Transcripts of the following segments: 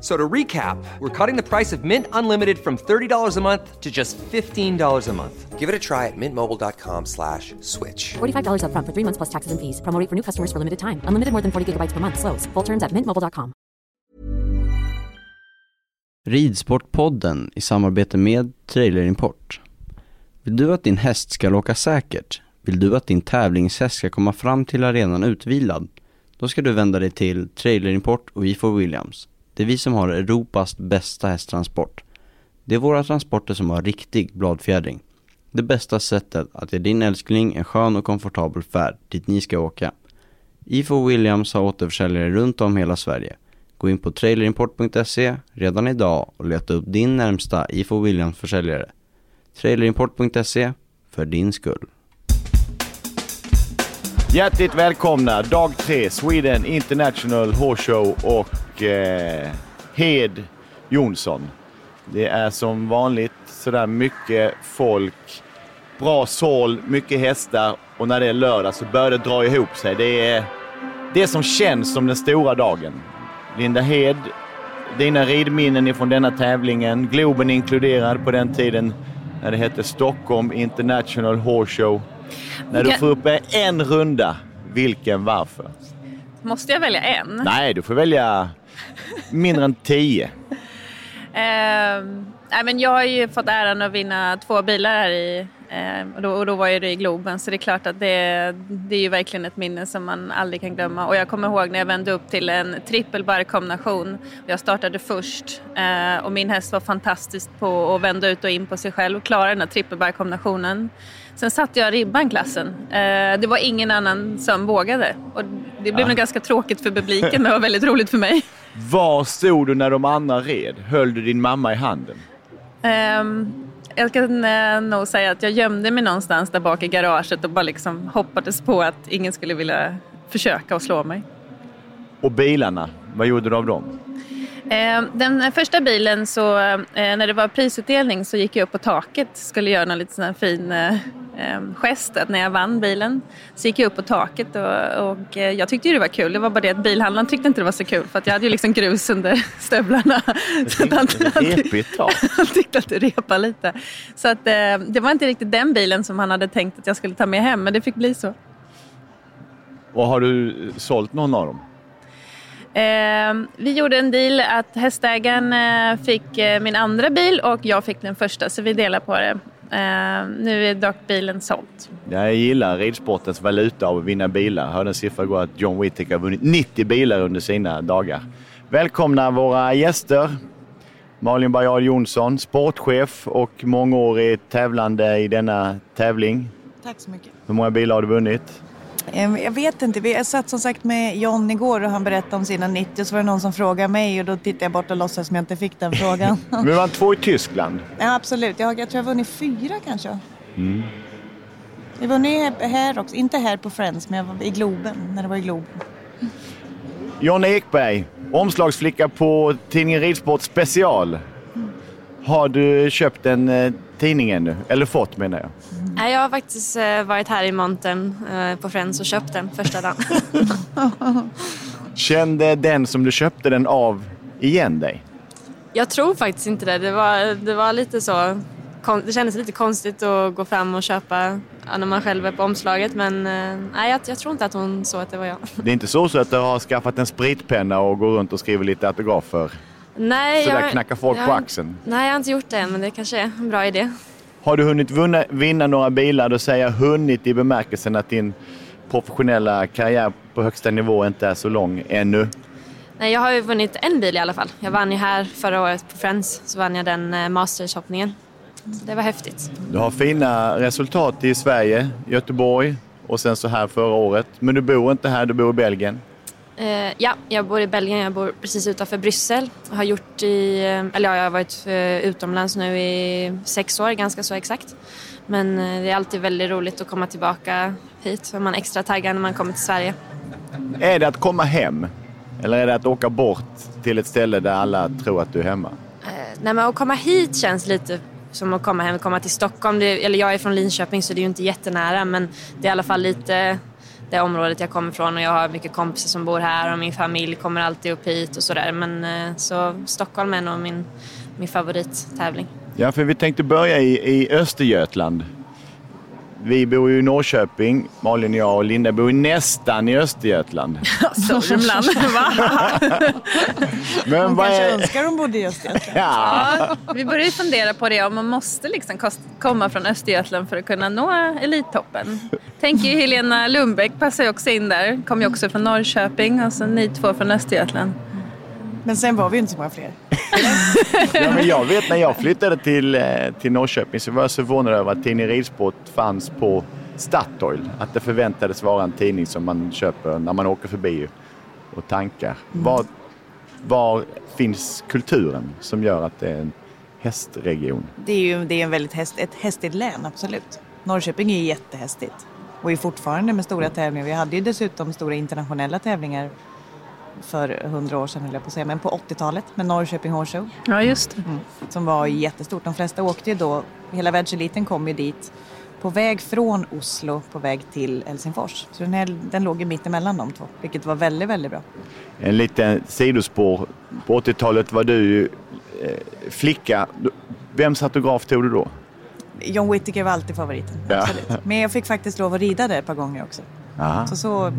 So to recap, we're cutting the price of Mint Unlimited from $30 a month to just $15 a month. Give it a try at mintmobile.com slash switch. $45 upfront for three months plus taxes and fees. Promo rate for new customers for limited time. Unlimited more than 40 gigabytes per month. Slows. Full terms at mintmobile.com. Ridsportpodden i samarbete med Trailer Import. Vill du att din häst ska åka säkert? Vill du att din tävlingshäst ska komma fram till arenan utvilad? Då ska du vända dig till Trailer Import och V4 Williams. Det är vi som har Europas bästa hästtransport. Det är våra transporter som har riktig bladfjädring. Det bästa sättet att ge din älskling en skön och komfortabel färd dit ni ska åka. Ifo Williams har återförsäljare runt om hela Sverige. Gå in på trailerimport.se redan idag och leta upp din närmsta Ifo Williams försäljare. Trailerimport.se för din skull. Hjärtligt välkomna dag tre Sweden International Horse Show och eh, Hed Jonsson. Det är som vanligt sådär mycket folk, bra sål, mycket hästar och när det är lördag så börjar det dra ihop sig. Det är det som känns som den stora dagen. Linda Hed, dina ridminnen ifrån denna tävlingen, Globen inkluderad på den tiden när det hette Stockholm International Horse Show. När du får upp en runda, vilken, varför? Måste jag välja en? Nej, du får välja mindre än tio. Ehm, nej, men jag har ju fått äran att vinna två bilar här i, eh, och, då, och då var ju det i Globen så det är klart att det, det är ju verkligen ett minne som man aldrig kan glömma. Och jag kommer ihåg när jag vände upp till en trippelbarrkombination. Jag startade först eh, och min häst var fantastisk på att vända ut och in på sig själv och klara den här trippelbarkombinationen. Sen satte jag ribban klassen. Eh, det var ingen annan som vågade. Och det blev nog ganska tråkigt för publiken men det var väldigt roligt för mig. Var stod du när de andra red? Höll du din mamma i handen? Ehm, jag kan eh, nog säga att jag gömde mig någonstans där bak i garaget och bara liksom hoppades på att ingen skulle vilja försöka att slå mig. Och bilarna, vad gjorde du av dem? Ehm, den första bilen, så, eh, när det var prisutdelning så gick jag upp på taket skulle göra en lite sån här fin eh, eh, gest att när jag vann bilen. Så gick jag upp på taket och, och eh, jag tyckte ju det var kul. Det var bara det att bilhandlaren tyckte inte det var så kul för att jag hade ju liksom grus under stövlarna. Så att han, han, tyckte att det repade lite. Så att, eh, det var inte riktigt den bilen som han hade tänkt att jag skulle ta med hem men det fick bli så. Och har du sålt någon av dem? Eh, vi gjorde en deal att hästägaren eh, fick eh, min andra bil och jag fick den första så vi delar på det. Eh, nu är dock bilen såld. Jag gillar ridsportens valuta av att vinna bilar. Jag hörde en siffra igår att John Whittick har vunnit 90 bilar under sina dagar. Välkomna våra gäster. Malin Bajard Jonsson, sportchef och mångårig tävlande i denna tävling. Tack så mycket. Hur många bilar har du vunnit? Eh, Jag vet inte, Vi- jag satt som sagt med John igår och han berättade om sina 90 och så var det någon som frågade mig och då tittade jag bort och låtsades som jag inte fick den frågan. Men var två i Tyskland. ja, absolut, jag, jag tror jag vunnit fyra kanske. Mm. Jag har vunnit här- här också, inte här på Friends men jag var i Globen, när det var i Globen. Jonna Ekberg, omslagsflicka på tidningen Ridsport Special. Har du köpt en eh, tidning ännu? Eller fått menar jag. Jag har faktiskt eh, varit här i montern eh, på Friends och köpt den första dagen. Kände den som du köpte den av igen dig? jag tror faktiskt inte det. Det var, det var lite så... Det kändes lite konstigt att gå fram och köpa när man själv är på omslaget. Men eh, nej, jag, jag tror inte att hon såg att det var jag. Det är inte så, så att du har skaffat en spritpenna och går runt och skriver lite autografer? Nej, Sådär jag, knackar folk jag, på axeln? Nej, jag har inte gjort det, men det kanske är en bra idé. Har du hunnit vunna, vinna några bilar? Då säger jag hunnit i bemärkelsen att din professionella karriär på högsta nivå inte är så lång ännu. Nej, jag har ju vunnit en bil i alla fall. Jag vann ju här förra året på Friends, så vann jag den eh, mastershoppningen. Det var häftigt. Du har fina resultat i Sverige, Göteborg och sen så här förra året. Men du bor inte här, du bor i Belgien. Eh, ja, jag bor i Belgien. Jag bor precis utanför Bryssel. Jag har gjort i, eh, eller ja, jag har varit eh, utomlands nu i sex år, ganska så exakt. Men eh, det är alltid väldigt roligt att komma tillbaka hit. För man är extra taggad när man kommer till Sverige. Är det att komma hem? Eller är det att åka bort till ett ställe där alla tror att du är hemma? Eh, nej, men att komma hit känns lite som att komma hem, komma till Stockholm. Det, eller jag är från Linköping så det är ju inte jättenära men det är i alla fall lite det området jag kommer ifrån och jag har mycket kompisar som bor här och min familj kommer alltid upp hit och sådär. Men eh, så Stockholm är nog min, min favorittävling. Ja, för vi tänkte börja i, i Östergötland. Vi bor ju i Norrköping, Malin och jag och Linda bor ju nästan i Östergötland. Sörmland, va? Men Hon vad kanske är... önskar hon bodde i Östergötland. Ja. Ja, vi börjar ju fundera på det om man måste liksom komma från Östergötland för att kunna nå elittoppen. Tänker ju Helena Lundbäck passar ju också in där. Kommer ju också från Norrköping och så ni två från Östergötland. Men sen var vi ju inte så många fler. ja, men jag vet när jag flyttade till, eh, till Norrköping så var jag så förvånad över att tidningen Ridsport fanns på Statoil. Att det förväntades vara en tidning som man köper när man åker förbi och tankar. Var, var finns kulturen som gör att det är en hästregion? Det är ju det är en väldigt häst, ett hästigt län, absolut. Norrköping är jättehästigt. Och är fortfarande med stora tävlingar. Vi hade ju dessutom stora internationella tävlingar för hundra år sedan, höll jag på att säga, men på 80-talet med Norrköping Horse Show. Ja, just det. Mm. Som var jättestort. De flesta åkte ju då, hela världseliten kom ju dit på väg från Oslo på väg till Helsingfors. Så den, här, den låg ju mitt emellan de två, vilket var väldigt, väldigt bra. En liten sidospår. På 80-talet var du ju eh, flicka. Vems autograf tog du då? John Whittaker var alltid favoriten, Ja. absolut. Men jag fick faktiskt lov att rida där ett par gånger också. Aha. Så, så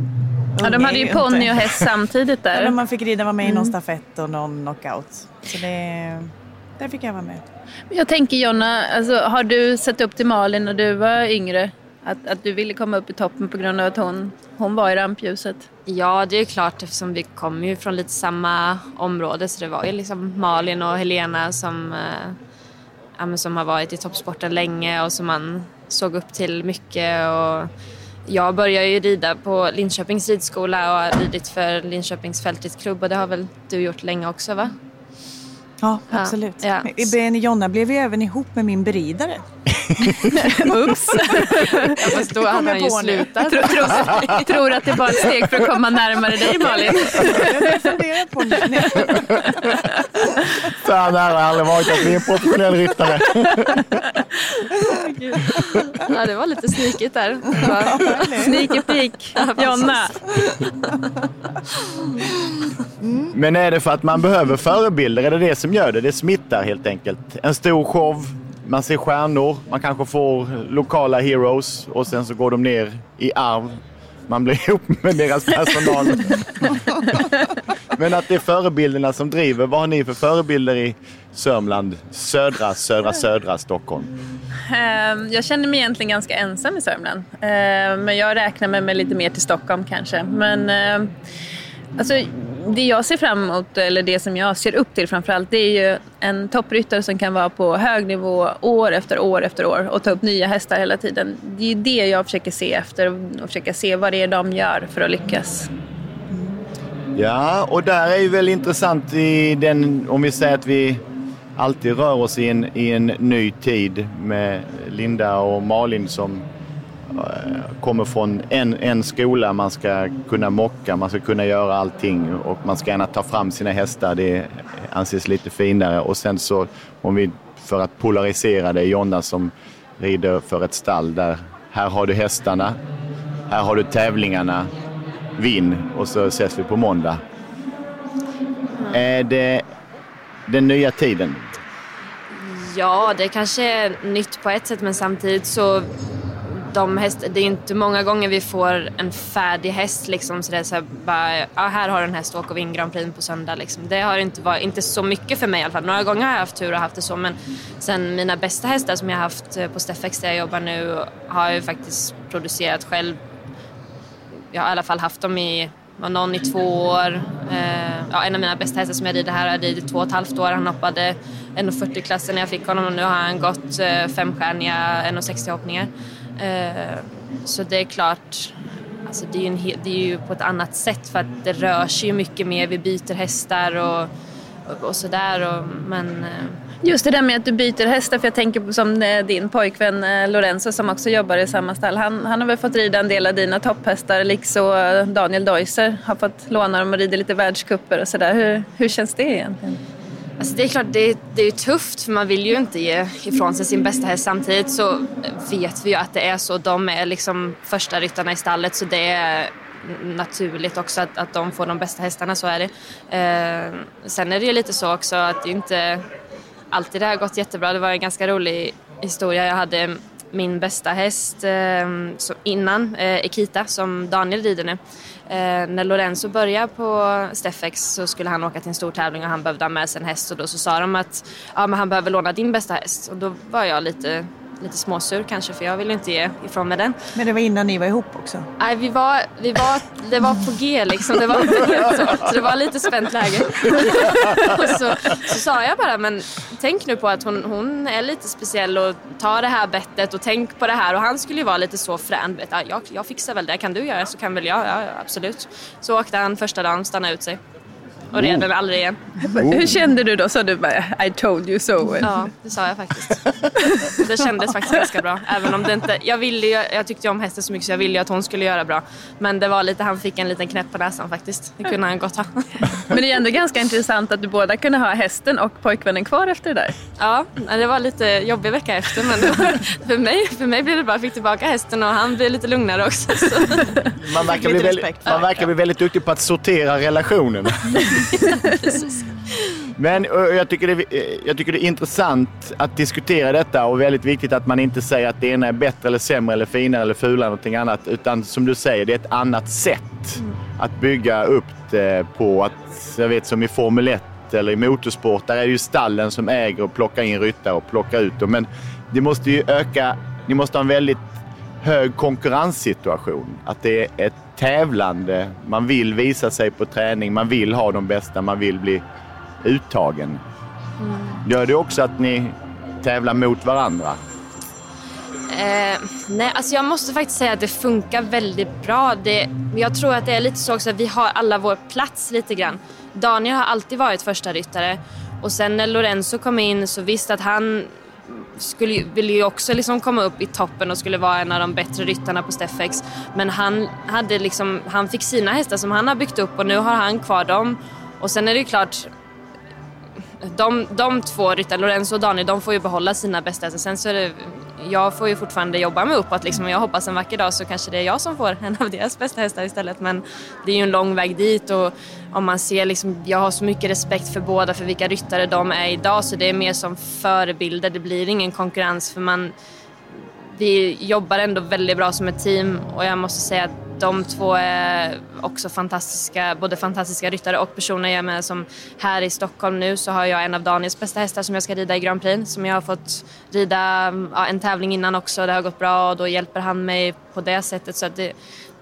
Ja, de hade ju ponny och häst samtidigt Ja, där. men man fick rida vara med i någon Mm. stafett och någon knockout. Så det, där fick jag vara med. Jag tänker Jonna, alltså, har du sett upp till Malin när du var yngre? Att, att du ville komma upp i toppen på grund av att hon, hon var i rampljuset? Ja, det är klart eftersom vi kommer ju från lite samma område så det var ju liksom Malin och Helena som, ja, men som har varit i toppsporten länge och som man såg upp till mycket. Och jag började ju rida på Linköpings ridskola och har ridit för Linköpings fältridsklubb och det har väl du gjort länge också va? Ja, Ja, absolut. ja. Men Ben Jonna blev ju även ihop med min beridare. Ups! Fast då hade han jag ju slutat. Tror, tror, tror att det är bara ett steg för att komma närmare dig Malin? Jag funderar på. Så här nära har aldrig varit att bli en professionell ryttare. Ja, det var lite snikigt där. Ja. Sneaky peek, Jonna. Men är det för att man behöver förebilder? Är det det som gör det? Det smittar helt enkelt. En stor show, man ser stjärnor, man kanske får lokala heroes och sen så går de ner i arv. Man blir ihop med deras personal. Men att det är förebilderna som driver. Vad har ni för förebilder i Sörmland? Södra, södra, södra Stockholm. Ehm, jag känner mig egentligen ganska ensam i Sörmland. Ehm, men jag räknar med mig lite mer till Stockholm kanske. Men ehm, alltså, det jag ser fram emot, eller det som jag ser upp till framförallt, det är ju en toppryttare som kan vara på hög nivå år efter år efter år och ta upp nya hästar hela tiden. Det är det jag försöker se efter och försöka se vad det är de gör för att lyckas. Ja, och där är ju väl intressant i den, om vi säger att vi alltid rör oss i en, i en ny tid med Linda och Malin som Eh, kommer från en, en skola. Man ska kunna mocka, man ska kunna göra allting och man ska gärna ta fram sina hästar. Det anses lite finare. Och sen så, om vi för att polarisera det, Jonna som rider för ett stall där här har du hästarna, här har du tävlingarna, vinn och så ses vi på måndag. Är det den nya tiden? Ja, det kanske är nytt på ett sätt men samtidigt så de häst, det är inte många gånger vi får en färdig häst liksom så det är så här, bara, ja, här har du en häst, åk och vinn Grand Prix på söndag liksom. Det har inte varit, inte så mycket för mig i alla fall. Några gånger har jag haft tur och haft det så men sen mina bästa hästar som jag har haft eh, på Steffex där jag jobbar nu har jag ju faktiskt producerat själv. Jag har i alla fall haft dem i var någon i två år. Eh, ja, en av mina bästa hästar som jag rider här har ridit två och ett halvt år. Han hoppade 1,40-klassen när jag fick honom och nu har han gått eh, femstjärniga 1,60 hoppningar. Eh, så det är klart, alltså det, är ju en, det är ju på ett annat sätt för att det rör sig ju mycket mer. Vi byter hästar och, och, och sådär. Men, eh. Just det där med att du byter hästar, för jag tänker på som eh, din pojkvän eh, Lorenzo som också jobbar i samma stall. Han, han har väl fått rida en del av dina topphästar, liksom Daniel Deuser har fått låna dem och rida lite världscuper och sådär. Hur, hur känns det egentligen? Alltså det är klart, det, det är ju tufft för man vill ju inte ge ifrån sig sin bästa häst. Samtidigt så vet vi ju att det är så. De är liksom första ryttarna i stallet så det är naturligt också att, att de får de bästa hästarna, så är det. Eh, sen är det ju lite så också att det inte alltid det har gått jättebra. Det var en ganska rolig historia. Jag hade min bästa häst eh, innan, eh, Ekita, som Daniel rider nu. Eh, när Lorenzo började på Steffex så skulle han åka till en stor tävling och han behövde ha med sig en häst och då så sa de att ja, men han behöver låna din bästa häst och då var jag lite lite småsur kanske för jag ville inte ge ifrån mig den. Men det var innan ni var ihop också? Nej, vi var, vi var, det var på G liksom. Det var, så, så det var lite spänt läge. och så, så sa jag bara, men tänk nu på att hon, hon är lite speciell och ta det här bettet och tänk på det här. Och han skulle ju vara lite så frän. Jag, jag fixar väl det, kan du göra så kan väl jag. Ja, absolut. Så åkte han första dagen, stannade ut sig och red den aldrig igen. Oh. Hur kände du då? Sa du bara I told you so? Ja, det sa jag faktiskt. det kändes faktiskt ganska bra. Även om det inte, jag, ville jag tyckte om hästen så mycket så jag ville ju att hon skulle göra bra. Men det var lite, han fick en liten knäpp på näsan faktiskt. Det kunde han gott ha. Men det är ändå ganska intressant att du båda kunde ha hästen och pojkvännen kvar efter det där. Ja, det var lite jobbig vecka efter men för, mig, för mig blev det bra. Jag fick tillbaka hästen och han blev lite lugnare också. Man verkar, bli väldigt, man verkar bli väldigt duktig på att sortera relationen. Men jag tycker, det, jag tycker det är intressant att diskutera detta och väldigt viktigt att man inte säger att det ena är bättre eller sämre eller finare eller fulare eller någonting annat. Utan som du säger, det är ett annat sätt mm. att bygga upp det på. Att, jag vet som i Formel 1 eller i motorsport, där är det ju stallen som äger och plockar in ryttare och plockar ut dem. Men det måste ju öka, ni måste ha en väldigt hög konkurrenssituation. Att det är ett tävlande. Man vill visa sig på träning, man vill ha de bästa, man vill bli uttagen. Mm. Gör det också att ni tävlar mot varandra? Eh, nej, alltså jag måste faktiskt säga att det funkar väldigt bra. Det, jag tror att det är lite så också att vi har alla vår plats lite grann. Daniel har alltid varit första ryttare och sen när Lorenzo kom in så visst att han skulle, ville ju också liksom komma upp i toppen och skulle vara en av de bättre ryttarna på Steffex. Men han, hade liksom, han fick sina hästar som han har byggt upp och nu har han kvar dem. Och sen är det ju klart, de, de två ryttarna, Lorenzo och Daniel, de får ju behålla sina bästa hästar. Sen så är det, jag får ju fortfarande jobba mig uppåt liksom, och jag hoppas en vacker dag så kanske det är jag som får en av deras bästa hästar istället. Men det är ju en lång väg dit och om man ser liksom, jag har så mycket respekt för båda, för vilka ryttare de är idag så det är mer som förebilder. Det blir ingen konkurrens för man, vi jobbar ändå väldigt bra som ett team och jag måste säga att de två är också fantastiska, både fantastiska ryttare och personer. Jag menar, som här i Stockholm nu så har jag en av Daniels bästa hästar som jag ska rida i Grand Prix som jag har fått rida ja, en tävling innan också. Det har gått bra och då hjälper han mig på det sättet. Så att det,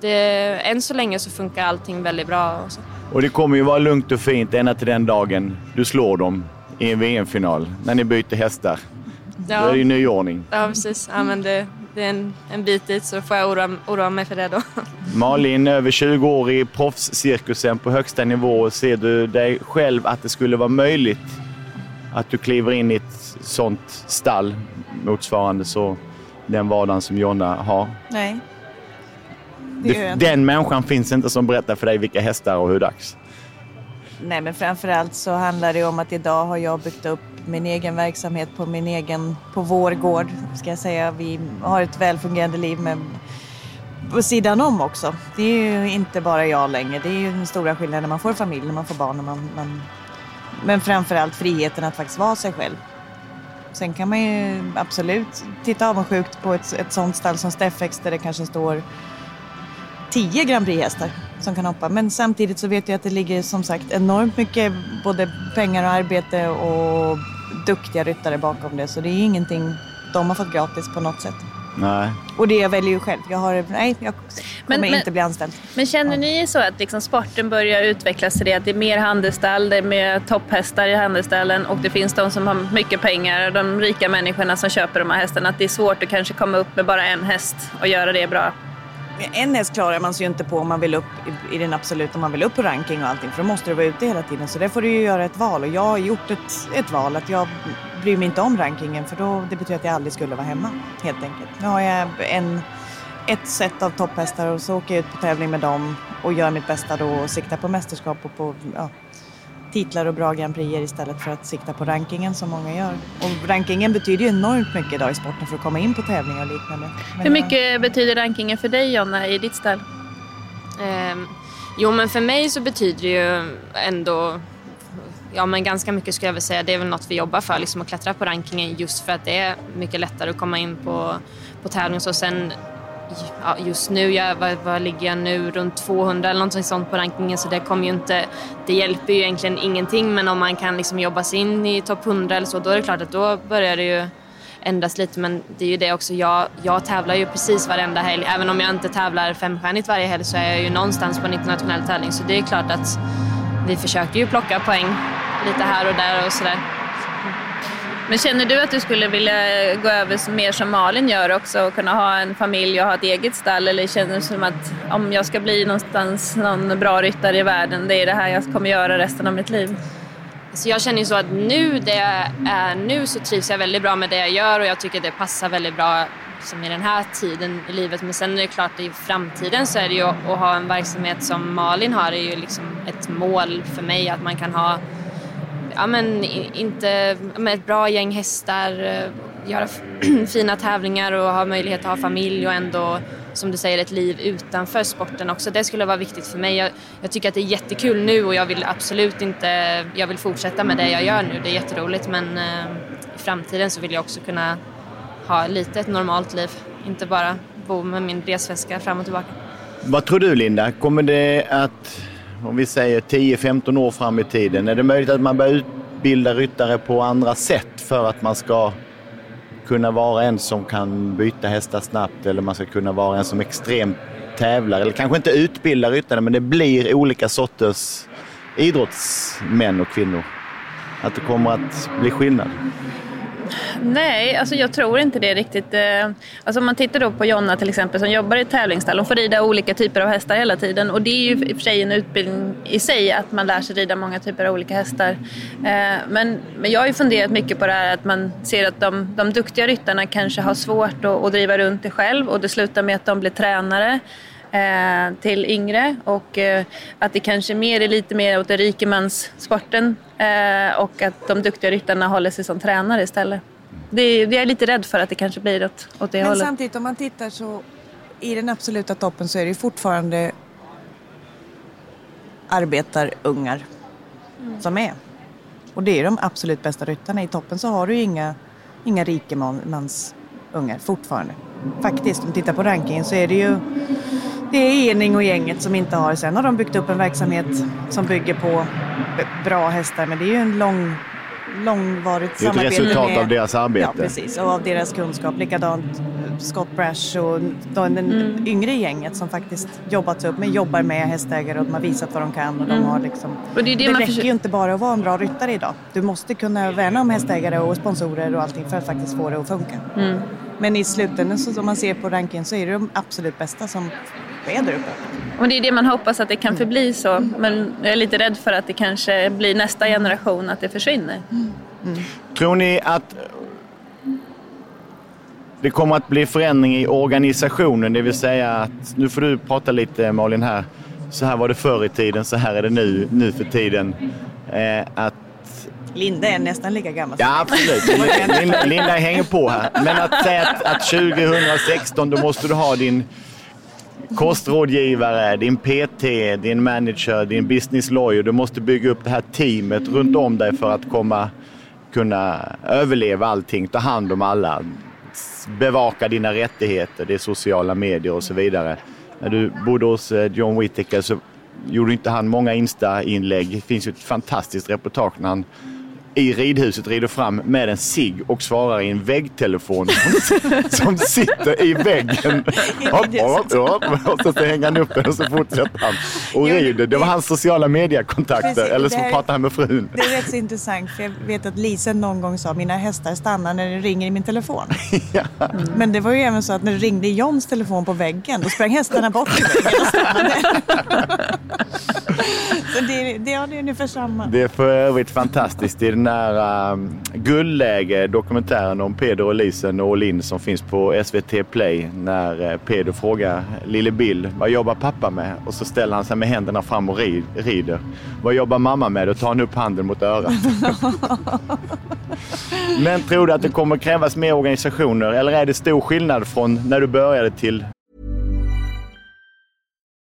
det, än så länge så funkar allting väldigt bra. Och så. Och det kommer ju vara lugnt och fint ända till den dagen du slår dem i en VM-final. När ni byter hästar. Ja. Då är det ju nyordning. Ja, precis. Ja, men det, det är en, en bit dit så får jag oroa, oroa mig för det då. Malin, över 20 år i proffscirkusen på högsta nivå. Ser du dig själv att det skulle vara möjligt att du kliver in i ett sånt stall motsvarande så den vardagen som Jonna har? Nej. Det gör jag Det, inte. den människan finns inte som berättar för dig vilka hästar och hur dags. Nej, men framförallt så handlar det om att idag har jag byggt upp min egen verksamhet på min egen, på vår gård, ska jag säga. Vi har ett välfungerande liv med på sidan om också. Det är ju inte bara jag längre. Det är ju den stora skillnaden när man får familj, när man får barn. När man, man, men framförallt friheten att faktiskt vara sig själv. Sen kan man ju absolut titta avundsjukt på ett, ett sånt stall som Steffex där det kanske står 10 Grand Prix-hästar som kan hoppa. Men samtidigt så vet jag att det ligger som sagt enormt mycket både pengar och arbete och duktiga ryttare bakom det. Så det är ingenting de har fått gratis på något sätt. Nej. Och det jag väljer ju själv. Jag har, nej, jag kommer Men- men- inte bli anställd. Men känner ni så att liksom sporten börjar utvecklas till det att det är mer handelsstall, det är mer topphästar i handelsstallen och det finns de som har mycket pengar, de rika människorna som köper de här hästarna, att det är svårt att kanske komma upp med bara en häst och göra det bra? En häst klarar man sig ju inte på om man vill upp i, i den absoluta, om man vill upp på ranking och allting. För då måste du vara ute hela tiden. Så där får du ju göra ett val. Och jag har gjort ett, ett val att jag bryr mig inte om rankingen. För då, det betyder att jag aldrig skulle vara hemma. Helt enkelt. Nu har jag en, ett set av topphästar och så åker jag ut på tävling med dem. Och gör mitt bästa då och siktar på mästerskap och på ja, titlar och bra Grand Prix istället för att sikta på rankingen som många gör. Och rankingen betyder ju enormt mycket idag i sporten för att komma in på tävlingar och liknande. Men Hur jag- mycket betyder rankingen för dig Jonna i ditt stall? Ehm, jo, men för mig så betyder det ju ändå Ja men ganska mycket skulle jag väl säga. Det är väl något vi jobbar för, liksom att klättra på rankingen just för att det är mycket lättare att komma in på, på tävling. Så sen ja, just nu, jag, vad, var ligger jag nu? Runt 200 eller något sånt på rankingen så det kommer ju inte, det hjälper ju egentligen ingenting men om man kan liksom jobba sig in i topp 100 eller så då är det klart att då börjar det ju ändras lite men det är ju det också, jag, jag tävlar ju precis varenda helg. Även om jag inte tävlar femstjärnigt varje helg så är jag ju någonstans på en internationell tävling så det är klart att vi försöker ju plocka poäng lite här och där och sådär. Men känner du att du skulle vilja gå över mer som Malin gör också och kunna ha en familj och ha ett eget stall? Eller känner du som att om jag ska bli någonstans någon bra ryttare i världen, det är det här jag kommer göra resten av mitt liv? Så jag känner ju så att nu, det jag är nu så trivs jag väldigt bra med det jag gör och jag tycker det passar väldigt bra som i den här tiden i livet. Men sen är det klart i framtiden så är det ju att ha en verksamhet som Malin har är ju liksom ett mål för mig att man kan ha ja, men inte, med ett bra gäng hästar, eh, göra fina tävlingar och ha möjlighet att ha familj och ändå, som du säger, ett liv utanför sporten också. Det skulle vara viktigt för mig. Jag, jag tycker att det är jättekul nu och jag vill absolut inte, jag vill fortsätta med det jag gör nu. Det är jätteroligt men eh, i framtiden så vill jag också kunna ha lite ett normalt liv. Inte bara bo med min resväska fram och tillbaka. Vad tror du Linda? Kommer det att, om vi säger 10-15 år fram i tiden, är det möjligt att man börjar utbilda ryttare på andra sätt för att man ska kunna vara en som kan byta hästar snabbt eller man ska kunna vara en som extremt tävlar eller kanske inte utbildar ryttare men det blir olika sorters idrottsmän och kvinnor. Att det kommer att bli skillnad. Nej, alltså jag tror inte det riktigt. Eh, alltså om man tittar då på Jonna till exempel som jobbar i ett tävlingsstall. Hon får rida olika typer av hästar hela tiden och det är ju i och för sig en utbildning i sig att man lär sig rida många typer av olika hästar. Eh, men, men jag har ju funderat mycket på det här att man ser att de, de duktiga ryttarna kanske har svårt att, att driva runt det själv och det slutar med att de blir tränare eh, till yngre och eh, att det kanske mer är lite mer åt det rikemanssporten eh, och att de duktiga ryttarna håller sig som tränare istället. Det, är- jag är lite rädd för att det kanske blir åt, åt det Men hållet. samtidigt om man tittar så i den absoluta toppen så är det fortfarande arbetarungar som är. Och det är de absolut bästa ryttarna. I toppen så har du ju inga, inga rikemansungar fortfarande. Faktiskt, om du tittar på rankingen så är det ju det är Ening och gänget som inte har. Sen har de byggt upp en verksamhet som bygger på bra hästar men det är ju en lång, långvarigt Det är ett samarbete resultat med, av deras arbete. Ja, precis. Och av deras kunskap. Likadant Scott Brash och de, den Mm. yngre gänget som faktiskt jobbat upp med, jobbar med hästägare och de har visat vad de kan och de Mm. har liksom... Och det är det man räcker försöker- ju inte bara att vara en bra ryttare idag. Du måste kunna värna om hästägare och sponsorer och allting för att faktiskt få det att funka. Mm. Men i slutändan så om man ser på rankingen så är det de absolut bästa som är där uppe. Och det är det man hoppas att det kan förbli så. Men jag är lite rädd för att det kanske blir nästa generation att det försvinner. Tror ni att det kommer att bli förändring i organisationen? Det vill säga att, nu får du prata lite Malin här, så här var det förr i tiden, så här är det nu, nu för tiden. Eh, att, Linda är nästan lika gammal ja absolut, Linda, Linda hänger på här. Men att säga att, att 2016 då måste du ha din kostrådgivare, din PT, din manager, din business lawyer. Du måste bygga upp det här teamet runt om dig för att komma kunna överleva allting, ta hand om alla, bevaka dina rättigheter, det är sociala medier och så vidare. När du bodde hos eh, John Whittaker så gjorde inte han många Insta-inlägg. Det finns ju ett fantastiskt reportage när han i ridhuset rider fram med en cigg och svarar i en väggtelefon som, som sitter i väggen. Hopp, hopp, hopp. Och så, så hänger han upp den och så fortsätter han och rider. Det var hans sociala mediekontakter. Eller så pratar han med frun. Det är rätt så intressant för jag vet att Lisen någon gång sa mina hästar stannar när det ringer i min telefon. Men det var ju även så att när det ringde i Johns telefon på väggen då sprang hästarna bort i väggen och stannade. så det, det, ja, det är ungefär samma. Det är för övrigt fantastiskt i den här um, guldläge dokumentären om Peder och Lisen och Linn som finns på SVT Play när uh, Peder frågar lille Bill vad jobbar pappa med? Och så ställer han sig med händerna fram och rid, rider. Vad jobbar mamma med? Då tar han upp handen mot örat. Men tror du att det kommer krävas mer organisationer eller är det stor skillnad från när du började till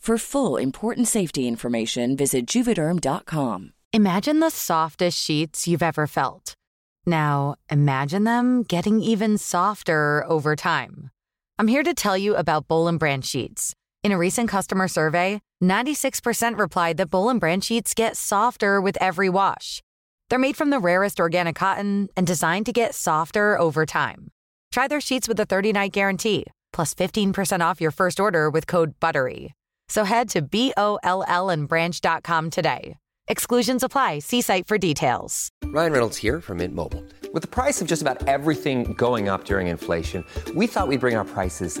For full important safety information, visit juvederm.com. Imagine the softest sheets you've ever felt. Now, imagine them getting even softer over time. I'm here to tell you about Bowl and Branch sheets. In a recent customer survey, 96% replied that Bowl and Branch sheets get softer with every wash. They're made from the rarest organic cotton and designed to get softer over time. Try their sheets with a 30-night guarantee, plus 15% off your first order with code BUTTERY. So head to B-O-L-L and branch.com today. Exclusions apply. See site for details. Ryan Reynolds here from Mint Mobile. With the price of just about everything going up during inflation, we thought we'd bring our prices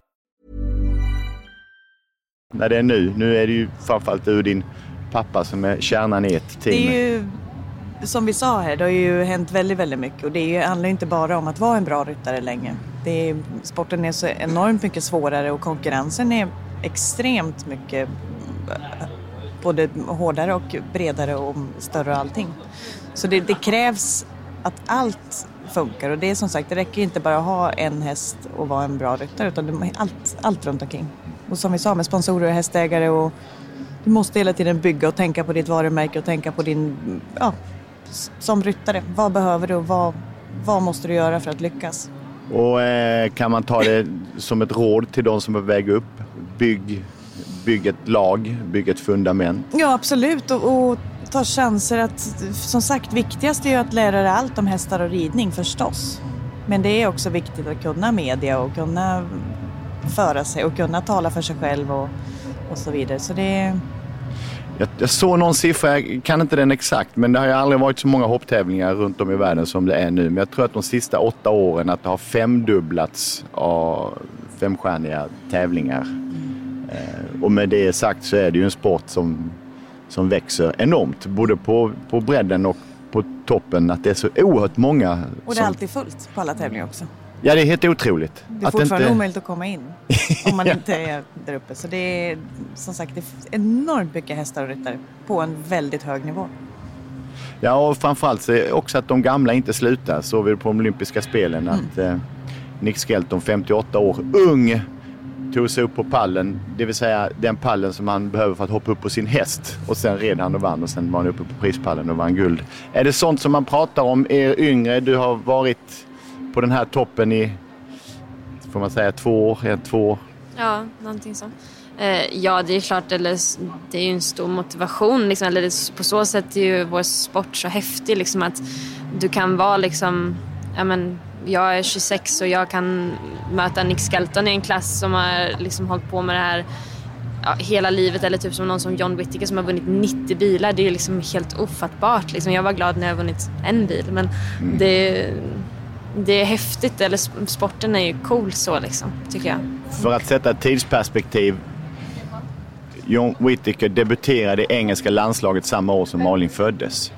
När det är nu. Nu är det ju framförallt du och din pappa som är kärnan i ett team. Det är ju, som vi sa här, det har ju hänt väldigt, väldigt mycket och det handlar ju inte bara om att vara en bra ryttare länge. Det är, sporten är så enormt mycket svårare och konkurrensen är extremt mycket både hårdare och bredare och större och allting. Så det, det krävs att allt funkar och det är som sagt, det räcker inte bara att ha en häst och vara en bra ryttare utan allt, allt runt omkring. Och som vi sa med sponsorer och hästägare och du måste hela tiden bygga och tänka på ditt varumärke och tänka på din, ja, som ryttare. Vad behöver du och vad, vad måste du göra för att lyckas? Och eh, kan man ta det som ett råd till de som är på väg upp? Bygg, bygg ett lag, bygg ett fundament. Ja, absolut. Och, och ta chanser att, som sagt, viktigast är ju att lära dig allt om hästar och ridning förstås. Men det är också viktigt att kunna media och kunna föra sig och kunna tala för sig själv och, och så vidare. Så det. Jag, jag såg någon siffra, jag kan inte den exakt, men det har ju aldrig varit så många hopptävlingar runt om i världen som det är nu. Men jag tror att de sista åtta åren att det har femdubblats av femstjärniga tävlingar. Eh, och med det sagt så är det ju en sport som, som växer enormt, både på, på bredden och på toppen. Att det är så oerhört många. Och det är som, alltid fullt på alla tävlingar också. Ja, det är helt otroligt. Det är Att fortfarande inte- omöjligt att komma in om man inte är där uppe. Så det är som sagt det är enormt mycket hästar och ryttare på en väldigt hög nivå. Ja, och framförallt så också att de gamla inte slutar. Så vi på de olympiska spelen att eh, Nick Skelton, 58 år, ung, tog sig upp på pallen. Det vill säga den pallen som han behöver för att hoppa upp på sin häst. Och sen red han och vann och sen var han uppe på prispallen och vann guld. Är det sånt som man pratar om er yngre? Du har varit på den här toppen i, får man säga, två år? Ja, två år. Ja, någonting sånt. Eh, ja, det är klart, eller, det är ju en stor motivation. Liksom, eller på så sätt är ju vår sport så häftig. Liksom, att du kan vara liksom, ja, men, jag är 26 och jag kan möta Nick Skelton i en klass som har liksom, hållit på med det här ja, hela livet. Eller typ som någon som John Whittaker som har vunnit 90 bilar. Det är liksom helt ofattbart. Liksom. Jag var glad när jag vunnit en bil. Men det, det är häftigt. Eller sp- sporten är ju cool så liksom, tycker jag. För att sätta ett tidsperspektiv. John Whittaker debuterade i engelska landslaget samma år som Malin föddes.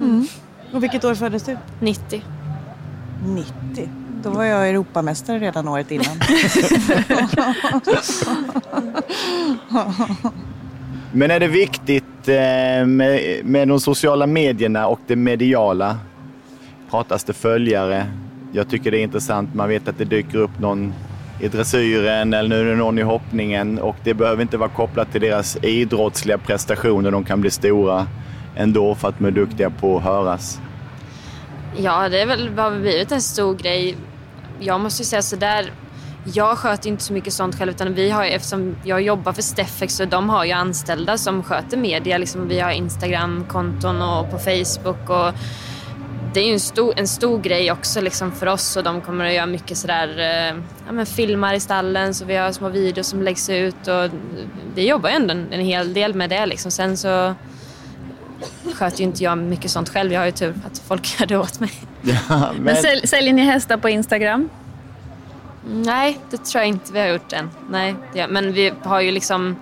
Mm. Och vilket år föddes du? 90. 90? Då var jag Europamästare redan året innan. Men är det viktigt eh, med, med de sociala medierna och det mediala? Pratas det följare? Jag tycker det är intressant. Man vet att det dyker upp någon i dressyren eller nu är det någon i hoppningen och det behöver inte vara kopplat till deras idrottsliga prestationer. De kan bli stora ändå för att de är duktiga på att höras. Ja, det är väl, har väl blivit en stor grej. Jag måste ju säga sådär, jag sköter inte så mycket sånt själv utan vi har ju, eftersom jag jobbar för Steffex så de har ju anställda som sköter media. Liksom, vi har Instagram-konton och på Facebook och det är ju en stor, en stor grej också liksom för oss och de kommer att göra mycket sådär, eh, ja, men filmar i stallen så vi har små videos som läggs ut och vi jobbar ju ändå en, en hel del med det liksom. Sen så sköter ju inte jag mycket sånt själv. Jag har ju tur att folk gör det åt mig. Ja, Men sälj, säljer ni hästar på Instagram? Nej, det tror jag inte vi har gjort än. Nej, det, men vi har ju liksom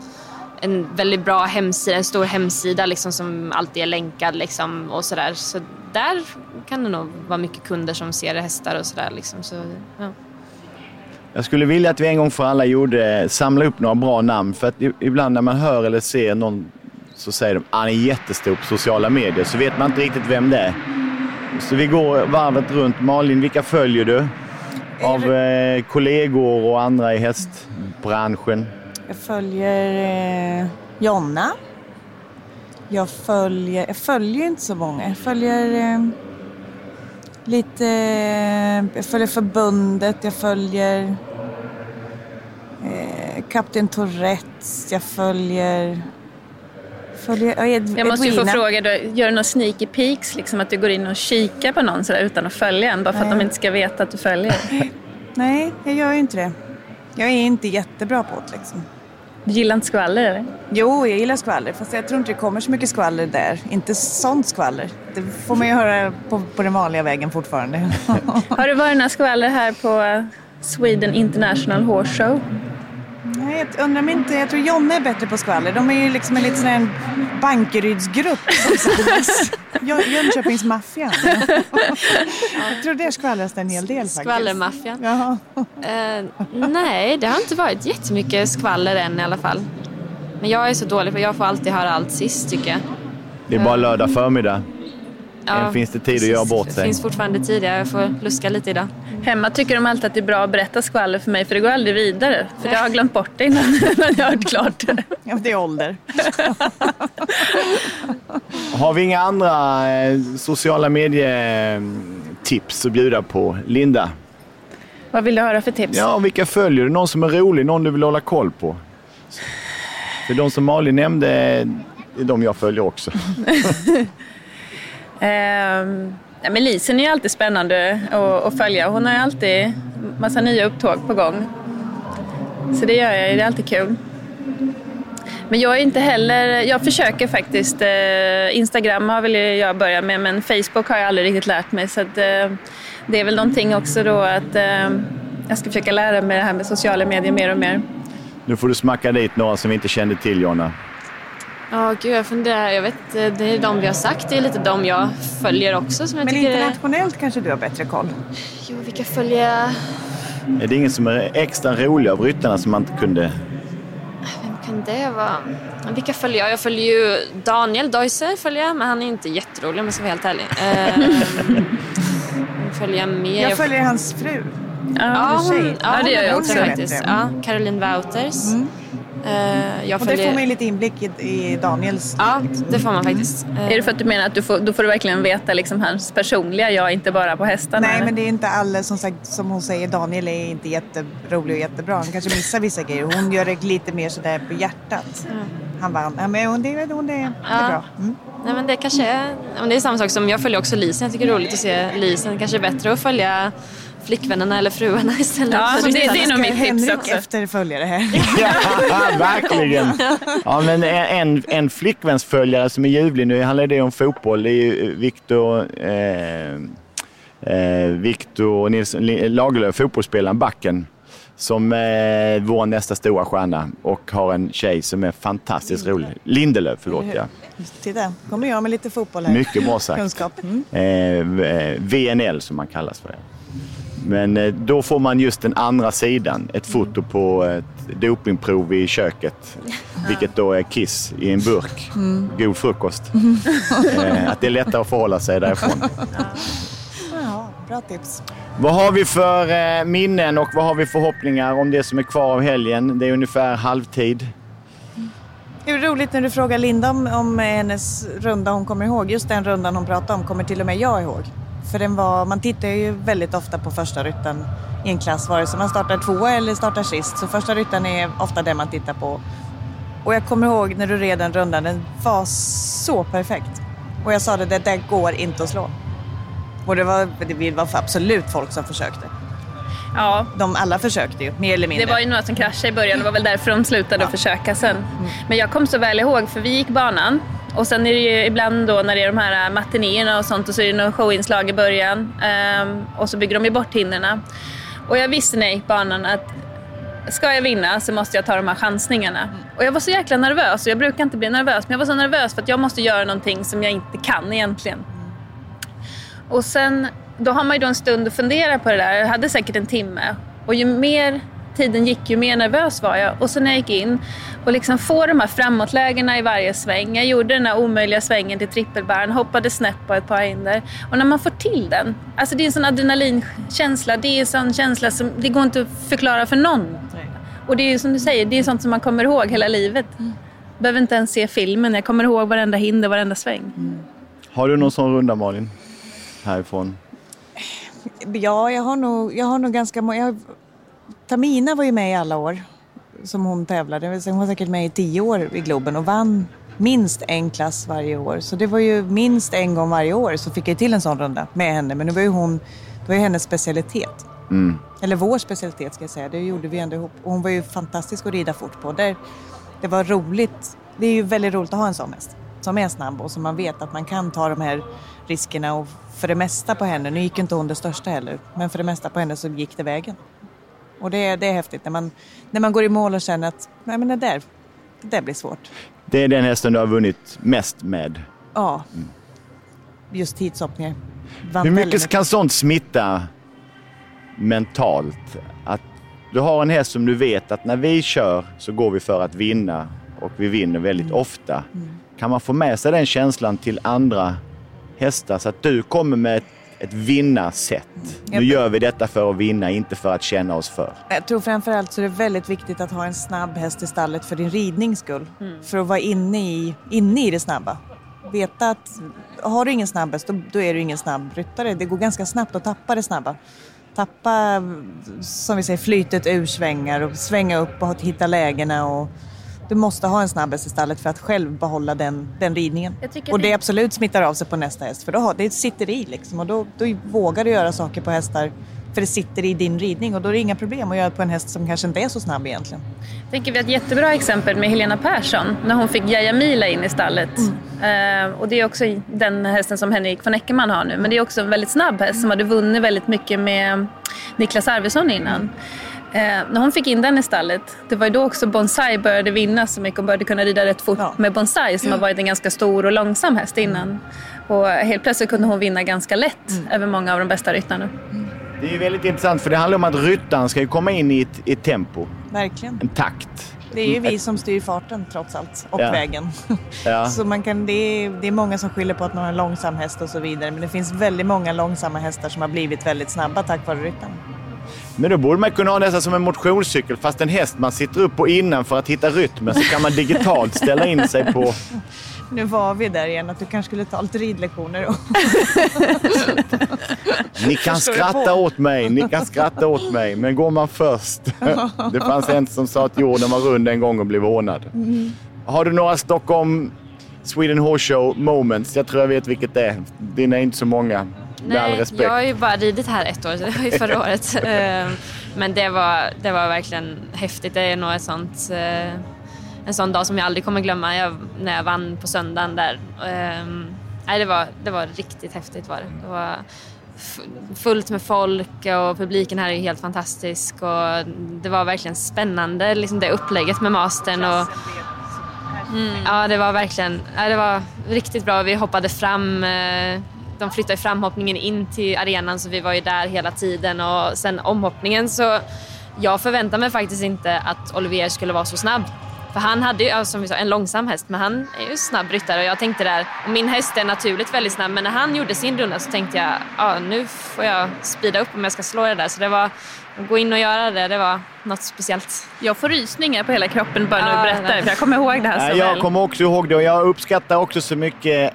en väldigt bra hemsida, en stor hemsida liksom som alltid är länkad liksom och sådär. Så där kan det nog vara mycket kunder som ser hästar och sådär liksom. Så, ja. Jag skulle vilja att vi en gång för alla gjorde, samla upp några bra namn. För att ibland när man hör eller ser någon så säger de att han är jättestor på sociala medier. Så vet man inte riktigt vem det är. Så vi går varvet runt. Malin, vilka följer du? Av eh, kollegor och andra i hästbranschen? Jag följer eh, Jonna. Jag följer, jag följer inte så många. Jag följer eh, lite, jag följer förbundet, jag följer eh, Kapten Tourettes, jag följer Följer, Ed, Jag måste ju få fråga, då, gör du några sneaky peeks? Liksom att du går in och kikar på någon sådär utan att följa en? Bara för att Nej. de inte ska veta att du följer? Nej, jag gör ju inte det. Jag är inte jättebra på det liksom. Du gillar inte skvaller? Jo, jag gillar skvaller. Fast jag tror inte det kommer så mycket skvaller där. Inte sånt skvaller. Det får man ju höra på, på den vanliga vägen fortfarande. Har det varit några skvaller här på Sweden International Horse Show? Nej, jag undrar om inte, jag tror Jonne är bättre på skvaller. De är ju liksom en liten sån här Bankerydsgrupp Jönköpingsmaffian. jag tror det skvallras det en hel del faktiskt. Skvallermaffian? Eh, nej, det har inte varit jättemycket skvaller än i alla fall. Men jag är så dålig för jag får alltid höra allt sist tycker jag. Det är bara lördag förmiddag. Ja, finns det tid att göra bort Det sig. finns fortfarande tid, jag får luska lite idag. Hemma tycker de alltid att det är bra att berätta skvaller för mig för det går aldrig vidare. För jag har glömt bort det innan, innan jag har hört klart det. Ja, det är ålder. Har vi inga andra eh, sociala medietips att bjuda på? Linda? Vad vill du höra för tips? Ja, vilka följer du? Någon som är rolig? Någon du vill hålla koll på? För de som Malin nämnde är de jag följer också. Eh, men Lisen är ju alltid spännande att, att följa. Hon har ju alltid massa nya upptåg på gång. Så det gör jag ju, det är alltid kul. Men jag är inte heller, jag försöker faktiskt, eh, Instagram har väl jag börjat med men Facebook har jag aldrig riktigt lärt mig så att, eh, det är väl någonting också då att eh, jag ska försöka lära mig det här med sociala medier mer och mer. Nu får du smacka dit några som vi inte kände till, Jonna. Ja, gud jag funderar. Jag vet, eh, det är de vi har sagt, det är lite de jag följer också som jag Men tycker är... internationellt kanske du har bättre koll? Jo, vilka följer? Är det ingen som är extra rolig av ryttarna som man inte kunde... Vem kan det vara? Vilka följer jag? Jag följer ju Daniel Deuser, följer jag, men han är inte jätterolig om jag ska vara helt ärlig. Eh, vem följer jag mer? Jag följer hans fru. Ja, hon, ja, det gör jag också faktiskt. Ja, Caroline Wouters. Eh, jag Och det följer... får man ju lite inblick i, i Daniels... Ja, det får man faktiskt. Eh, Är det för att du menar att du får, då får du verkligen veta liksom hans personliga jag, inte bara på hästarna? Nej, eller? men det är inte alla som sagt, som hon säger, Daniel är inte jätterolig och jättebra. Han kanske missar vissa grejer. Hon gör det lite mer sådär på hjärtat. Han vann. Ja, men hon, det, hon, det, det är Ja. bra. Mm. Nej, men det kanske är, men det är samma sak som jag följer också Lisen. Jag tycker det är roligt att se Lisen. Det kanske är bättre att följa flickvännerna eller fruarna istället Ja, men det- det är nog mitt tips Henrik också. efter följare här. Ja, verkligen. Ja, men en, en flickvänsföljare som är ljuvlig nu, han det om fotboll, det är ju Viktor eh, eh, Victor Nilsson Lagerlöf, fotbollsspelaren, backen, som eh, vår nästa stora stjärna och har en tjej som är fantastiskt rolig. Lindelöf, förlåt ja. Titta, kommer jag med lite fotboll här. Mycket bra sagt. Kunskap. Mm. Eh, eh, VNL som man kallas för. Men eh, då får man just den andra sidan, ett foto på ett dopingprov i köket. Vilket då är kiss i en burk. Mm. God frukost. Eh, att det är lättare att förhålla sig därifrån. Ja, bra tips. Vad har vi för eh, minnen och vad har vi förhoppningar om det som är kvar av helgen? Det är ungefär halvtid. Det är roligt när du frågar Linda om, om hennes runda hon kommer ihåg. Just den rundan hon pratade om kommer till och med jag ihåg. För den var, man tittar ju väldigt ofta på första rytten i en klass, vare sig man startar tvåa eller startar sist. Så första rytten är ofta den man tittar på. Och jag kommer ihåg när du red den rundan, den var så perfekt. Och jag sa det, det där går inte att slå. Och det var, det var absolut folk som försökte. Ja. De alla försökte ju, mer eller mindre. Det var ju några som kraschade i början, det var väl därför de slutade att försöka sen. Men jag kom så väl ihåg, för vi gick banan och sen är det ju ibland då när det är de här äh, matinéerna och sånt och så är det några showinslag i början ehm, och så bygger de ju bort hindren. Och jag visste när jag gick banan att ska jag vinna så måste jag ta de här chansningarna. Och jag var så jäkla nervös och jag brukar inte bli nervös men jag var så nervös för att jag måste göra någonting som jag inte kan egentligen. Och sen, då har man ju då en stund att fundera på det där. Jag hade säkert en timme. Och ju mer tiden gick ju mer nervös var jag. Och så när jag gick in och liksom får de här framåtlägena i varje sväng. Jag gjorde den här omöjliga svängen till trippelbärn, hoppade snett på ett par hinder. Och när man får till den, alltså det är en sån adrenalinkänsla. Det är en sån känsla som, det går inte att förklara för någon. Och det är som du säger, det är sånt som man kommer ihåg hela livet. Behöver inte ens se filmen, jag kommer ihåg varenda hinder, varenda sväng. Har du någon sån runda Malin? Härifrån? Ja, jag har nog, jag har nog ganska många. Tamina var ju med i alla år som hon tävlade. Hon var säkert med i tio år i Globen och vann minst en klass varje år. Så det var ju minst en gång varje år så fick jag till en sån runda med henne. Men det var ju hon, det var ju hennes specialitet. Mm. Eller vår specialitet ska jag säga. Det gjorde vi ändå ihop. Och hon var ju fantastisk att rida fort på. Där, det var roligt. Det är ju väldigt roligt att ha en sån häst. Som är snabb och som man vet att man kan ta de här riskerna. Och för det mesta på henne, nu gick inte hon det största heller, men för det mesta på henne så gick det vägen. Och det, är- det är häftigt när man, när man går i mål och känner att nej men det där, det där blir svårt. Det är den hästen du har vunnit mest med. Ja, just tidshoppningar. Hur mycket kan sånt smitta mentalt? Att du har en häst som du vet att när vi kör så går vi för att vinna och vi vinner väldigt ofta. Kan man få med sig den känslan till andra hästar så att du kommer med ett, ett vinnarsätt? Nu gör vi detta för att vinna, inte för att känna oss för. Jag tror framförallt så är det väldigt viktigt att ha en snabb häst i stallet för din ridnings skull. För att vara inne i, inne i det snabba. Veta att har du ingen snabb häst, då, då är du ingen snabb ryttare. Det går ganska snabbt att tappa det snabba. Tappa, som vi säger, flytet ur svängar och svänga upp och hitta lägena. Och du måste ha en snabb häst i stallet för att själv behålla den, den ridningen. Och det det- absolut smittar av sig på nästa häst. För då har, det sitter i liksom. Och då, då vågar du göra saker på hästar för det sitter i din ridning och då är det inga problem att göra på en häst som kanske inte är så snabb egentligen. tänker vi har ett jättebra exempel med Helena Persson när hon fick Jaja Mila in i stallet. Eh, och det är också den hästen som Henrik von Eckermann har nu. Men det är också en väldigt snabb häst som hade vunnit väldigt mycket med Niklas Arvidsson innan. Eh, när hon fick in den i stallet, det var ju då också Bonsai började vinna så mycket och började kunna rida rätt fort med Bonsai som har varit en ganska stor och långsam häst innan. Och helt plötsligt kunde hon vinna ganska lätt över många av de bästa ryttarna. Det är ju väldigt intressant för det handlar om att ryttaren ska ju komma in i ett, ett tempo, Verkligen. en takt. Det är ju vi som styr farten trots allt och Ja. vägen. Ja. Så man kan, det, är, det är många som skyller på att man har en långsam häst och så vidare. Men det finns väldigt många långsamma hästar som har blivit väldigt snabba tack vare ryttaren. Men då borde man kunna ha nästan som en motionscykel fast en häst man sitter upp på innan för att hitta rytmen så kan man digitalt ställa in sig på... Nu var vi där igen att du kanske skulle ta lite ridlektioner. Ni kan skratta åt mig, ni kan skratta åt mig, men går man först? Det fanns en som sa att jorden var rund en gång och blev hånad. Mm. Har du några Stockholm Sweden Horse Show moments? Jag tror jag vet vilket det är. Dina är inte så många. Med all respekt. jag har ju bara ridit här ett år, så det var ju förra året. Eh, Men det var, det var verkligen häftigt. Det är nog ett sånt, eh, en sån dag som jag aldrig kommer glömma. Jag, när jag vann på söndagen där. Ehm, Nej, det, var, det var riktigt häftigt. Var det. det var fullt med folk och publiken här är helt fantastisk. Och det var verkligen spännande, liksom det upplägget med mastern. Och, Ja, det var verkligen ja, det var riktigt bra. Vi hoppade fram. De flyttade framhoppningen in till arenan så vi var ju där hela tiden. Och sen omhoppningen så jag förväntade mig faktiskt inte att Olivier skulle vara så snabb. För han hade ju, som vi sa, en långsam häst, men han är ju snabb ryttare. Och jag tänkte där, och min häst är naturligt väldigt snabb, men när han gjorde sin runda så tänkte jag, ja nu får jag speeda upp om jag ska slå det där. Så det var, att gå in och göra det, det var något speciellt. Jag får rysningar på hela kroppen bara när du Ja, berättar för jag kommer ihåg det här så Nej, jag väl. kommer också ihåg det och jag uppskattar också så mycket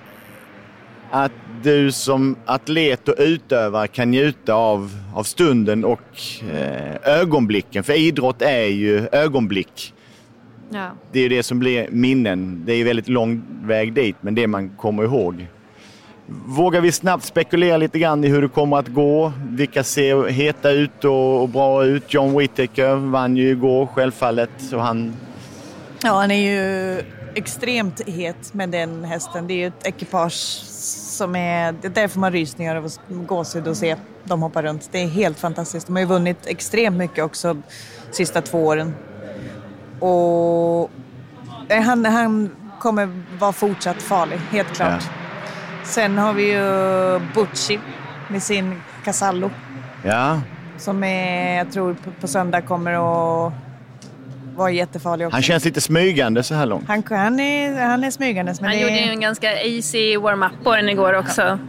att du som atlet och utövare kan njuta av, av stunden och eh, ögonblicken. För idrott är ju ögonblick. Ja. Det är ju det som blir minnen. Det är ju väldigt lång väg dit, men det man kommer ihåg. Vågar vi snabbt spekulera lite grann i hur det kommer att gå? Vilka ser heta ut och, och bra ut? John Whittaker vann ju igår självfallet. Så han Ja, han är ju extremt het med den hästen. Det är ju ett ekipage som är... Det är därför man rysningar och gåshud och se dem hoppa runt. Det är helt fantastiskt. De har ju vunnit extremt mycket också de sista två åren. Och eh, han, han kommer vara fortsatt farlig, helt klart. Sen har vi ju Butchi med sin Casallo. Ja, Som är, jag tror på söndag kommer att vara jättefarlig också. Han känns lite smygande så här långt. Han, han, är, han är smygandes. Men Han det gjorde är... ju en ganska easy warm-up på den igår också.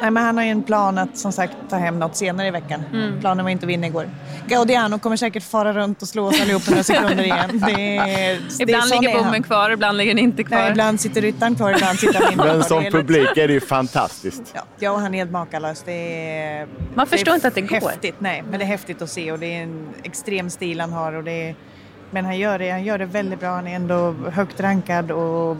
Nej, men han har ju en plan att som sagt ta hem något senare i veckan. Mm. Planen var inte att vinna igår. Gaudiano kommer säkert fara runt och slå oss allihop några sekunder igen. Det det Ibland ligger bommen kvar, ibland ligger den inte kvar. Nej, ibland sitter ryttaren kvar, ibland sitter han inte Men som publik är det ju fantastiskt. Ja, jag och han är helt makalös. Det är, Man förstår är inte att det går. Häftigt, nej, men det är häftigt att se och det är en extrem stil han har. Och det är, men han gör, det, han gör det väldigt bra. Han är ändå högt rankad och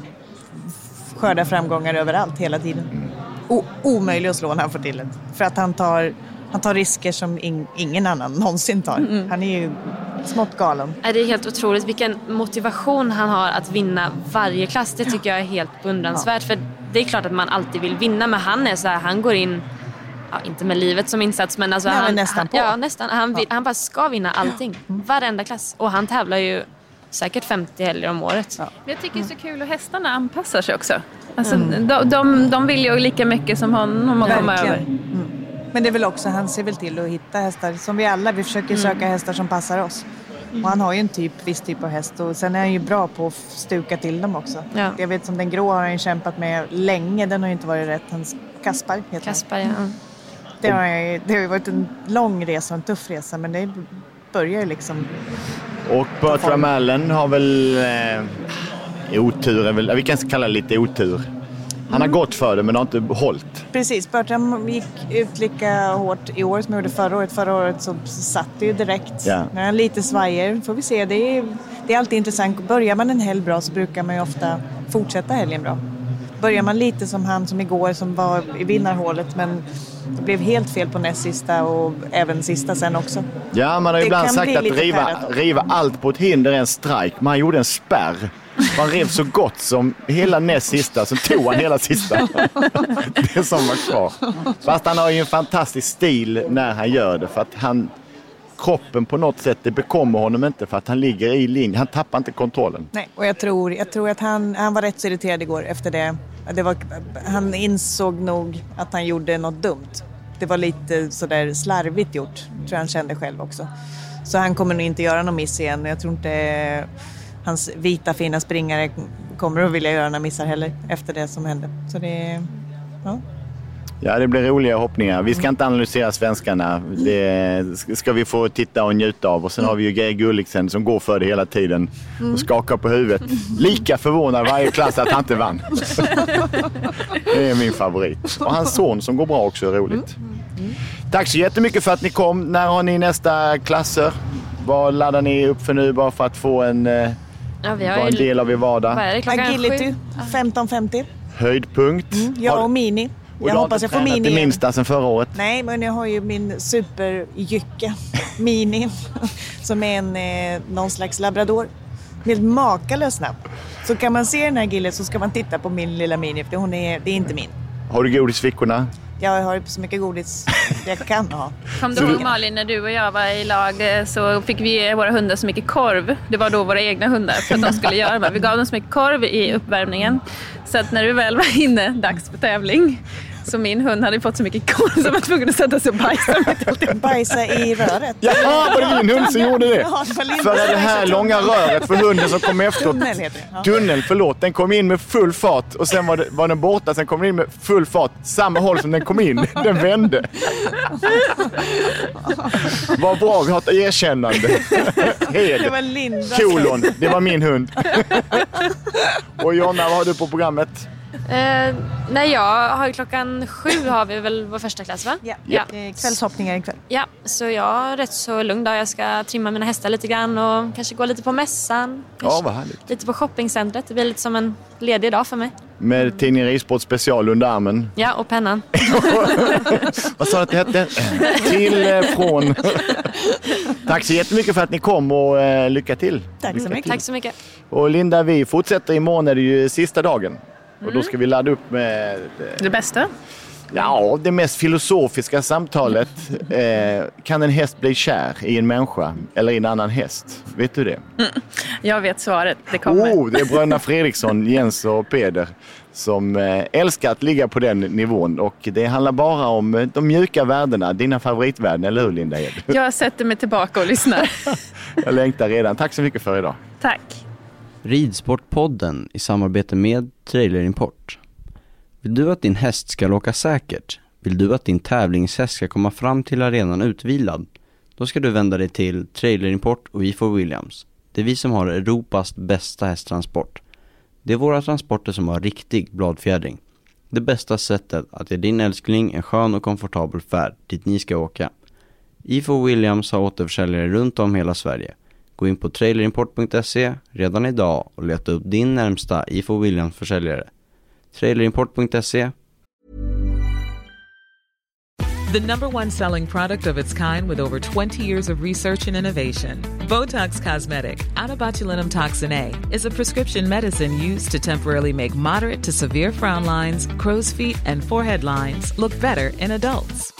skördar framgångar överallt hela tiden. O, omöjlig att slå när han får till det. För att han tar, han tar risker som in, ingen annan någonsin tar. Mm. Han är ju smått galen. Ja, Det är helt otroligt vilken motivation han har att vinna varje klass. Det tycker jag är helt beundransvärt. För det är klart att man alltid vill vinna men han är så här, han går in, ja, inte med livet som insats men alltså Nej, men han, nästan han, på. Ja, nästan. Han, vill, han bara ska vinna allting. Varenda klass. Och han tävlar ju säkert 50 helger om året. Men jag tycker det är så kul hur hästarna anpassar sig också. Alltså, de, de, de vill ju lika mycket som honom att komma över. Mm. Men det är väl också, han ser väl till att hitta hästar, som vi alla, vi försöker Mm. söka hästar som passar oss. Och han har ju en typ, viss typ av häst och sen är han ju bra på att stuka till dem också. Ja. Jag vet som den grå har han ju kämpat med länge, den har ju inte varit rätt. Hans Kaspar heter Kaspar, ja. Han. Det har, det har ju varit en lång resa och en tuff resa men det börjar ju liksom... Och Bertram Allen har väl eh, otur, är väl, vi kan kalla det lite otur. Han har Mm. gått för det men har inte hållit. Precis, Bertram gick ut lika hårt i år som jag gjorde förra året. Förra året så satt det ju direkt. Ja. Nu är han lite svajer, får vi se. Det är, det är alltid intressant. Börjar man en helg bra så brukar man ju ofta fortsätta helgen bra. Börjar man lite som han som igår som var i vinnarhålet men det blev helt fel på näst sista och även sista sen också. Ja, man har Det ibland sagt att riva, riva allt på ett hinder är en strike. Men han gjorde en spärr. Han rev så gott som hela näst sista, så tog han hela sista. Det som var kvar. Fast han har ju en fantastisk stil när han gör det. För att han, kroppen på något sätt, det bekommer honom inte för att han ligger i linje. Han tappar inte kontrollen. Nej, och jag tror, jag tror att han, han var rätt så irriterad igår efter det. det var, han insåg nog att han gjorde något dumt. Det var lite sådär slarvigt gjort, tror jag han kände själv också. Så han kommer nog inte göra någon miss igen. Jag tror inte hans vita fina springare kommer att vilja göra några missar heller efter det som hände. Så det, ja. Ja, det blir roliga hoppningar. Vi ska inte analysera svenskarna. Det ska vi få titta och njuta av. Och sen har vi ju Geir Gulliksen som går för det hela tiden Mm. och skakar på huvudet. Lika förvånad varje klass att han inte vann. Det är min favorit. Och hans son som går bra också är roligt. Tack så jättemycket för att ni kom. När har ni nästa klasser? Vad laddar ni upp för nu bara för att få en, eh, Ja, vi en del av er vardag? Vad är det, klockan Agility, sju? 15.50. Höjdpunkt? Jag Har- och Mini. Och Jag hoppas jag får Mini det igen. minsta sedan förra året? Nej, men jag har ju min superjycke, Mini, som är en, eh, någon slags labrador. Helt makalöst snabb. Så kan man se den här gillen så ska man titta på min lilla Mini, för hon är, det är inte min. Har du godis i fickorna? Jag har så mycket godis jag kan ha. Kom du ihåg Malin när du och jag var i lag eh, så fick vi ge våra hundar så mycket korv. Det var då våra egna hundar för att de skulle göra det. Vi gav dem så mycket korv i uppvärmningen. Så att när du väl var inne, dags för tävling, så min hund hade fått så mycket korv så jag var tvungen att sätta sig och bajsa mitt. Bajsa i röret. Jaha, var det din hund som gjorde det? För det här långa röret för hunden som kom efteråt. Tunnel heter det. Ja. Tunnel, förlåt. Den kom in med full fart och sen var, det, var den borta. Sen kom den in med full fart, samma håll som den kom in. Den vände. Vad bra, vi har ett erkännande. Hed. Det var Linda. Kolon, det var min hund. Och Jonna, vad har du på programmet? Eh, nej, jag har ju klockan sju har vi väl vår första klass va? Ja. ja. Eh, Kvällshoppningar ikväll. Ja, så jag har rätt så lugn dag. Jag ska trimma mina hästar lite grann och kanske gå lite på mässan. Ja, vad härligt. Lite på shoppingcentret. Det blir lite som en ledig dag för mig. Med tidningen Ridsport special under armen. Ja, och pennan. Vad sa du att det hette? Till, eh, från. Tack så jättemycket för att ni kom och eh, lycka till. Tack så mycket. Tack så mycket. Och Linda, vi fortsätter imorgon är det ju sista dagen. Och då ska vi ladda upp med... eh, Det bästa. Ja, det mest filosofiska samtalet. Eh, kan en häst bli kär i en människa eller i en annan häst? Vet du det? Mm. Jag vet svaret, det kommer. Oh, det är bröderna Fredriksson, Jens och Peder som eh, älskar att ligga på den nivån och det handlar bara om eh, de mjuka värdena, dina favoritvärden, eller hur Linda Ed? Jag sätter mig tillbaka och lyssnar. Jag längtar redan. Tack så mycket för idag. Tack. Ridsportpodden i samarbete med Trailerimport. Vill du att din häst ska åka säkert? Vill du att din tävlingshäst ska komma fram till arenan utvilad? Då ska du vända dig till Trailerimport och Ifo Williams. Det är vi som har Europas bästa hästtransport. Det är våra transporter som har riktig bladfjädring. Det bästa sättet att ge din älskling en skön och komfortabel färd dit ni ska åka. Ifo Williams har återförsäljare runt om hela Sverige. Gå in på trailerimport.se redan idag och leta upp din närmsta IFO Williams försäljare. Trailerimport.se The number one selling product of its kind with over 20 years of research and innovation. Botox Cosmetic, out botulinum toxin A, is a prescription medicine used to temporarily make moderate to severe frown lines, crow's feet, and forehead lines look better in adults.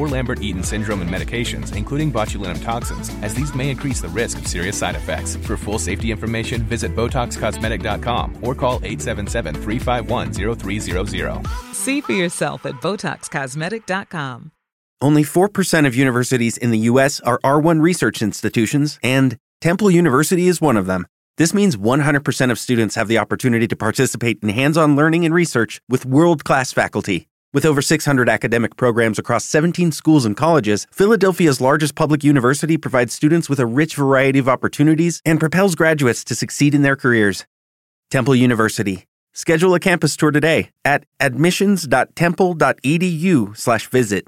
or Lambert Eaton syndrome and medications, including botulinum toxins, as these may increase the risk of serious side effects. For full safety information, visit BotoxCosmetic.com or call 877 351 0300. See for yourself at BotoxCosmetic.com. Only 4% of universities in the U.S. are R1 research institutions, and Temple University is one of them. This means 100% of students have the opportunity to participate in hands on learning and research with world class faculty. With over 600 academic programs across 17 schools and colleges, Philadelphia's largest public university provides students with a rich variety of opportunities and propels graduates to succeed in their careers. Temple University. Schedule a campus tour today at admissions.temple.edu/visit.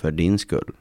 För din skull.